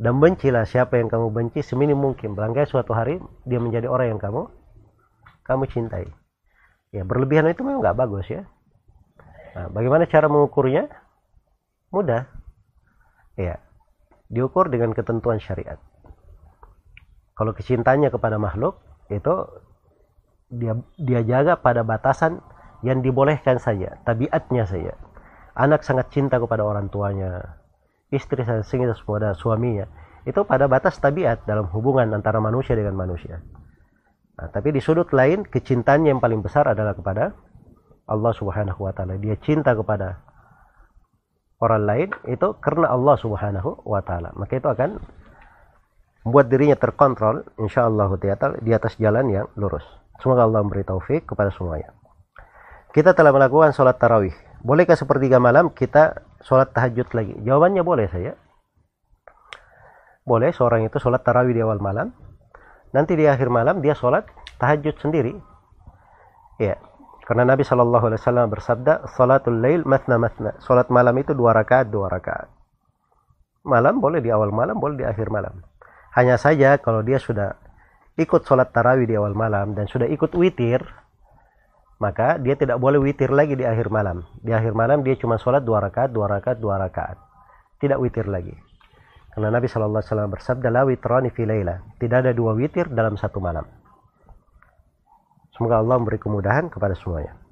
Dan bencilah siapa yang kamu benci seminim mungkin. Barangkali suatu hari dia menjadi orang yang kamu kamu cintai ya berlebihan itu memang nggak bagus ya. Nah, bagaimana cara mengukurnya? Mudah. Ya diukur dengan ketentuan syariat. Kalau kecintanya kepada makhluk itu dia dia jaga pada batasan yang dibolehkan saja tabiatnya saja. Anak sangat cinta kepada orang tuanya istri sehingga kepada suaminya. Itu pada batas tabiat dalam hubungan antara manusia dengan manusia. Nah, tapi di sudut lain kecintaannya yang paling besar adalah kepada Allah Subhanahu wa taala. Dia cinta kepada orang lain itu karena Allah Subhanahu wa taala. Maka itu akan membuat dirinya terkontrol insyaallah di atas jalan yang lurus. Semoga Allah memberi taufik kepada semuanya. Kita telah melakukan sholat tarawih. Bolehkah sepertiga malam kita sholat tahajud lagi? Jawabannya boleh saya. Boleh seorang itu sholat tarawih di awal malam. Nanti di akhir malam dia sholat tahajud sendiri. Ya, karena Nabi Shallallahu Alaihi Wasallam bersabda, "Salatul lail matna matna." Sholat malam itu dua rakaat, dua rakaat. Malam boleh di awal malam, boleh di akhir malam. Hanya saja kalau dia sudah ikut sholat tarawih di awal malam dan sudah ikut witir, maka dia tidak boleh witir lagi di akhir malam. Di akhir malam dia cuma sholat dua rakaat, dua rakaat, dua rakaat. Tidak witir lagi. Karena Nabi Shallallahu Alaihi Wasallam bersabda, la witrani Tidak ada dua witir dalam satu malam. Semoga Allah memberi kemudahan kepada semuanya.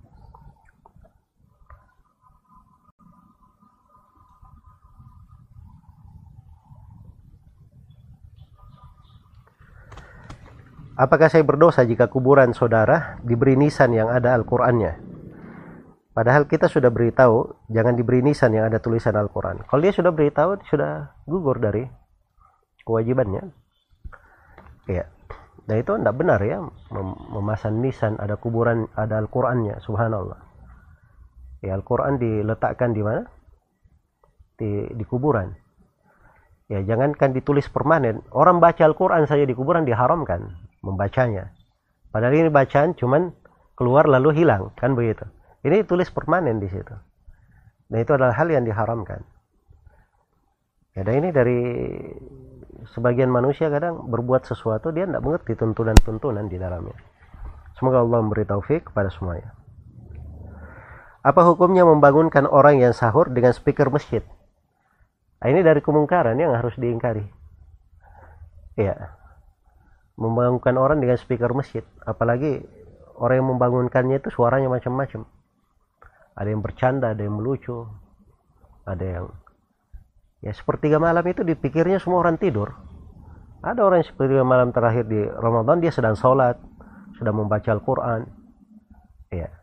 apakah saya berdosa jika kuburan saudara diberi nisan yang ada Al-Qur'annya? Padahal kita sudah beritahu jangan diberi nisan yang ada tulisan Al-Quran. Kalau dia sudah beritahu, sudah gugur dari kewajibannya. Ya. Dan itu tidak benar ya mem memasang nisan ada kuburan ada Al-Qur'annya, subhanallah. Ya Al-Qur'an diletakkan di mana? Di di kuburan. Ya jangankan ditulis permanen, orang baca Al-Qur'an saja di kuburan diharamkan membacanya. Padahal ini bacaan cuman keluar lalu hilang, kan begitu. Ini tulis permanen di situ. Dan itu adalah hal yang diharamkan. Ya, dan ini dari sebagian manusia kadang berbuat sesuatu dia tidak mengerti tuntunan-tuntunan di dalamnya. Semoga Allah memberi taufik kepada semuanya. Apa hukumnya membangunkan orang yang sahur dengan speaker masjid? Nah, ini dari kemungkaran yang harus diingkari. Ya, membangunkan orang dengan speaker masjid, apalagi orang yang membangunkannya itu suaranya macam-macam. Ada yang bercanda, ada yang melucu, ada yang Ya sepertiga malam itu dipikirnya semua orang tidur. Ada orang yang sepertiga malam terakhir di Ramadan dia sedang sholat, sedang membaca Al-Quran. Ya,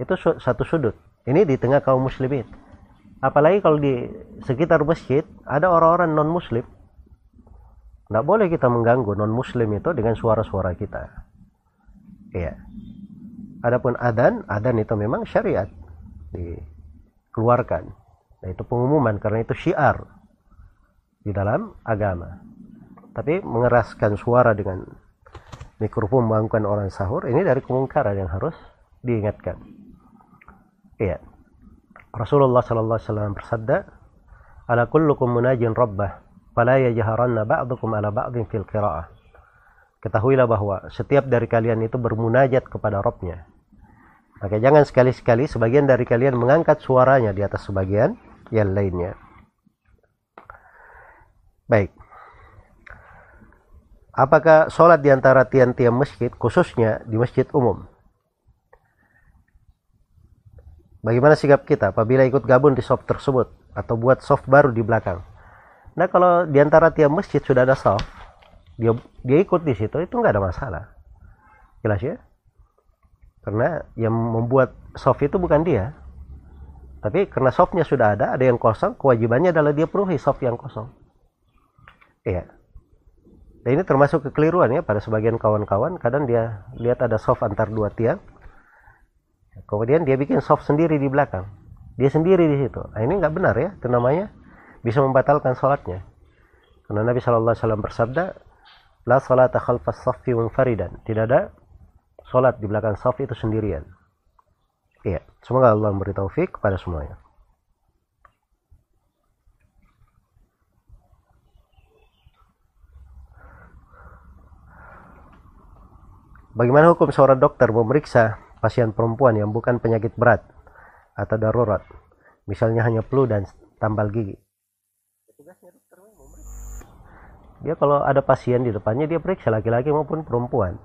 itu satu sudut. Ini di tengah kaum muslimin. Apalagi kalau di sekitar masjid ada orang-orang non muslim. Tidak boleh kita mengganggu non muslim itu dengan suara-suara kita. Iya. Adapun adan, adan itu memang syariat dikeluarkan Nah, itu pengumuman karena itu syiar di dalam agama. Tapi mengeraskan suara dengan mikrofon membangunkan orang sahur ini dari kemungkaran yang harus diingatkan. Iya. Rasulullah sallallahu alaihi wasallam bersabda, "Ala kullukum munajin rabbah, fala yajharanna ba'dukum ala ba'din fil qira'ah." Ketahuilah bahwa setiap dari kalian itu bermunajat kepada Rabbnya. Maka jangan sekali-sekali sebagian dari kalian mengangkat suaranya di atas sebagian yang lainnya. Baik. Apakah sholat di antara tiang-tiang masjid, khususnya di masjid umum? Bagaimana sikap kita apabila ikut gabung di soft tersebut atau buat soft baru di belakang? Nah kalau di antara tiang masjid sudah ada soft, dia dia ikut di situ itu nggak ada masalah, jelas ya? Karena yang membuat soft itu bukan dia, tapi karena softnya sudah ada, ada yang kosong, kewajibannya adalah dia penuhi soft yang kosong. Iya. Dan ini termasuk kekeliruan ya pada sebagian kawan-kawan. Kadang dia lihat ada soft antar dua tiang. Kemudian dia bikin soft sendiri di belakang. Dia sendiri di situ. Nah, ini nggak benar ya. Itu namanya bisa membatalkan sholatnya. Karena Nabi Shallallahu Alaihi Wasallam bersabda, La salata khalfas. Tidak ada sholat di belakang soft itu sendirian. Iya, semoga Allah memberi taufik kepada semuanya. Bagaimana hukum seorang dokter memeriksa pasien perempuan yang bukan penyakit berat atau darurat, misalnya hanya flu dan tambal gigi? Dia kalau ada pasien di depannya dia periksa laki-laki maupun perempuan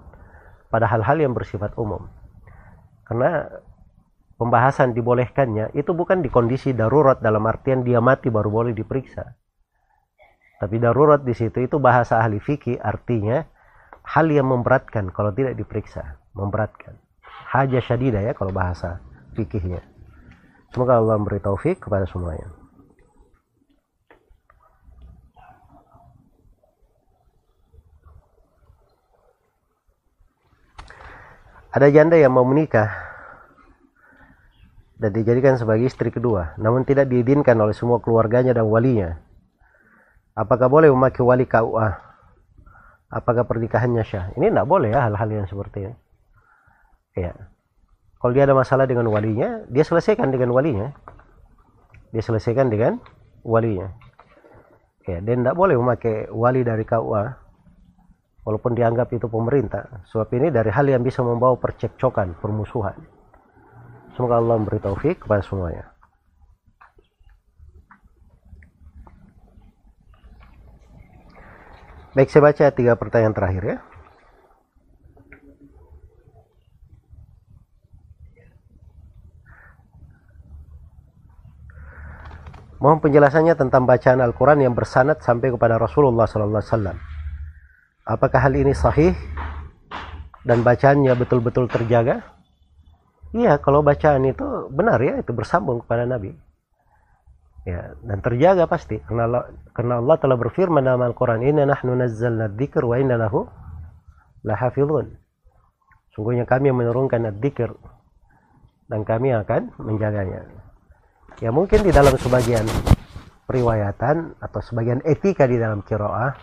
pada hal-hal yang bersifat umum. Karena pembahasan dibolehkannya itu bukan di kondisi darurat dalam artian dia mati baru boleh diperiksa. Tapi darurat di situ itu bahasa ahli fikih artinya hal yang memberatkan kalau tidak diperiksa, memberatkan. Haja syadida ya kalau bahasa fikihnya. Semoga Allah memberi taufik kepada semuanya. Ada janda yang mau menikah dan dijadikan sebagai istri kedua, namun tidak diizinkan oleh semua keluarganya dan walinya. Apakah boleh memakai wali KUA? Apakah pernikahannya syah? Ini tidak boleh ya hal-hal yang seperti ini. Ya. Kalau dia ada masalah dengan walinya, dia selesaikan dengan walinya. Dia selesaikan dengan walinya. Ya, dan tidak boleh memakai wali dari KUA walaupun dianggap itu pemerintah. Sebab ini dari hal yang bisa membawa percekcokan, permusuhan. Semoga Allah memberi taufik kepada semuanya. Baik, saya baca tiga pertanyaan terakhir ya. Mohon penjelasannya tentang bacaan Al-Quran yang bersanad sampai kepada Rasulullah SAW. Apakah hal ini sahih? Dan bacaannya betul-betul terjaga? Iya kalau bacaan itu benar ya itu bersambung kepada Nabi. Ya dan terjaga pasti. Karena Allah, karena Allah telah berfirman dalam Al-Qur'an inna nahnu nazzalna dzikr wa inna lahu lahafizun. Sungguhnya kami menurunkan dzikir dan kami akan menjaganya. Ya mungkin di dalam sebagian periwayatan atau sebagian etika di dalam kiroah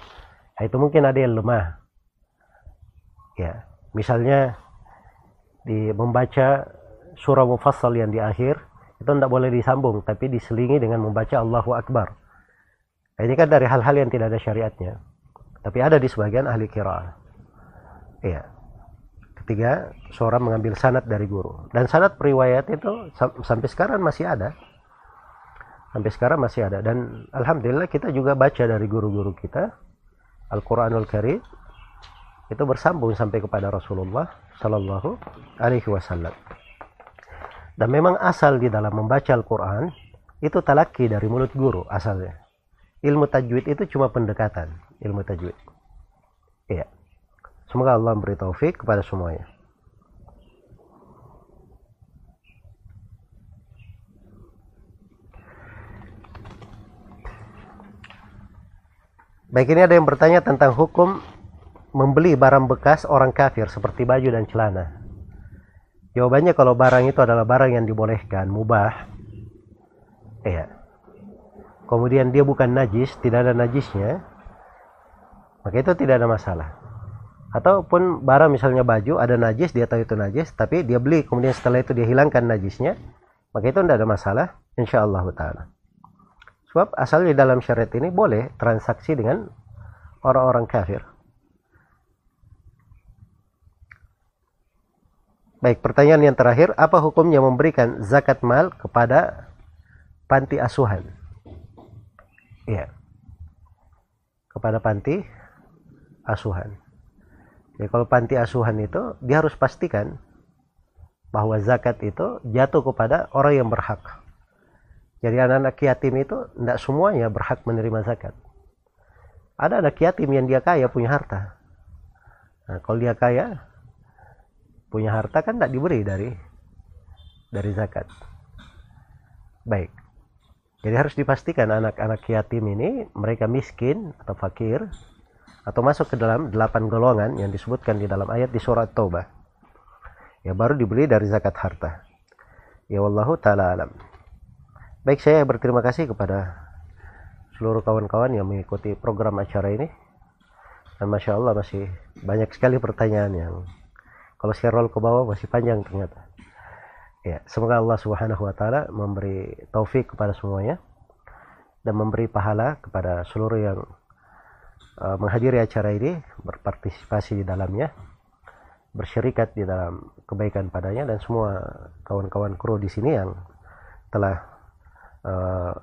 itu mungkin ada yang lemah. Ya misalnya di membaca surah mufassal yang di akhir itu tidak boleh disambung tapi diselingi dengan membaca Allahu Akbar. Nah, ini kan dari hal-hal yang tidak ada syariatnya. Tapi ada di sebagian ahli kiraah iya. Ketiga seorang mengambil sanat dari guru. Dan sanat periwayat itu sampai sekarang masih ada. Sampai sekarang masih ada. Dan alhamdulillah kita juga baca dari guru-guru kita Al-Qur'anul Karim itu bersambung sampai kepada Rasulullah Sallallahu Alaihi Wasallam. Dan memang asal di dalam membaca Al-Quran itu talaki dari mulut guru asalnya. Ilmu tajwid itu cuma pendekatan ilmu tajwid. Iya. Semoga Allah memberi taufik kepada semuanya. Baik ini ada yang bertanya tentang hukum membeli barang bekas orang kafir seperti baju dan celana? Jawabannya kalau barang itu adalah barang yang dibolehkan, mubah. Iya. Kemudian dia bukan najis, tidak ada najisnya, maka itu tidak ada masalah. Ataupun barang misalnya baju ada najis, dia tahu itu najis, tapi dia beli kemudian setelah itu dia hilangkan najisnya, maka itu tidak ada masalah, insya Allah taala. Sebab asal di dalam syariat ini boleh transaksi dengan orang-orang kafir. Baik, pertanyaan yang terakhir, apa hukumnya memberikan zakat mal kepada panti asuhan? Iya. Kepada panti asuhan. Ya, kalau panti asuhan itu dia harus pastikan bahwa zakat itu jatuh kepada orang yang berhak. Jadi anak-anak yatim itu tidak semuanya berhak menerima zakat. Ada anak yatim yang dia kaya punya harta. Nah, kalau dia kaya, punya harta kan tidak diberi dari dari zakat. Baik. Jadi harus dipastikan anak-anak yatim ini mereka miskin atau fakir atau masuk ke dalam delapan golongan yang disebutkan di dalam ayat di surat Taubah. Ya baru diberi dari zakat harta. Ya wallahu taala alam. Baik saya berterima kasih kepada seluruh kawan-kawan yang mengikuti program acara ini. Dan Masya Allah masih banyak sekali pertanyaan yang kalau scroll ke bawah masih panjang ternyata ya semoga Allah Subhanahu wa taala memberi taufik kepada semuanya dan memberi pahala kepada seluruh yang uh, menghadiri acara ini berpartisipasi di dalamnya bersyirikat di dalam kebaikan padanya dan semua kawan-kawan kru di sini yang telah uh,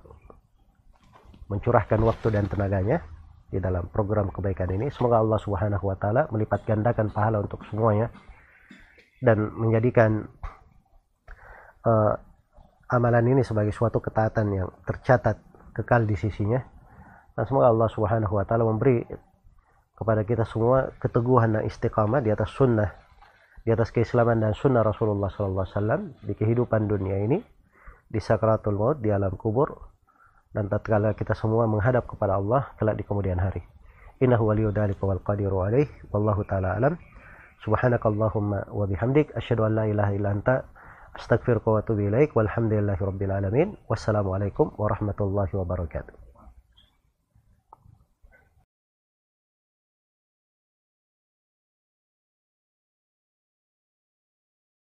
mencurahkan waktu dan tenaganya di dalam program kebaikan ini. Semoga Allah Subhanahu wa taala melipat gandakan pahala untuk semuanya dan menjadikan uh, amalan ini sebagai suatu ketaatan yang tercatat kekal di sisinya. Dan semoga Allah Subhanahu wa taala memberi kepada kita semua keteguhan dan istiqamah di atas sunnah di atas keislaman dan sunnah Rasulullah SAW di kehidupan dunia ini di sakratul maut di alam kubur dan tatkala kita semua menghadap kepada Allah kelak di kemudian hari. Innahu waliyyu dzalika wal qadiru alaih wallahu taala alam. Subhanakallahumma wa bihamdik asyhadu an la ilaha illa anta astaghfiruka wa atubu ilaik walhamdulillahi rabbil alamin. Wassalamualaikum warahmatullahi wabarakatuh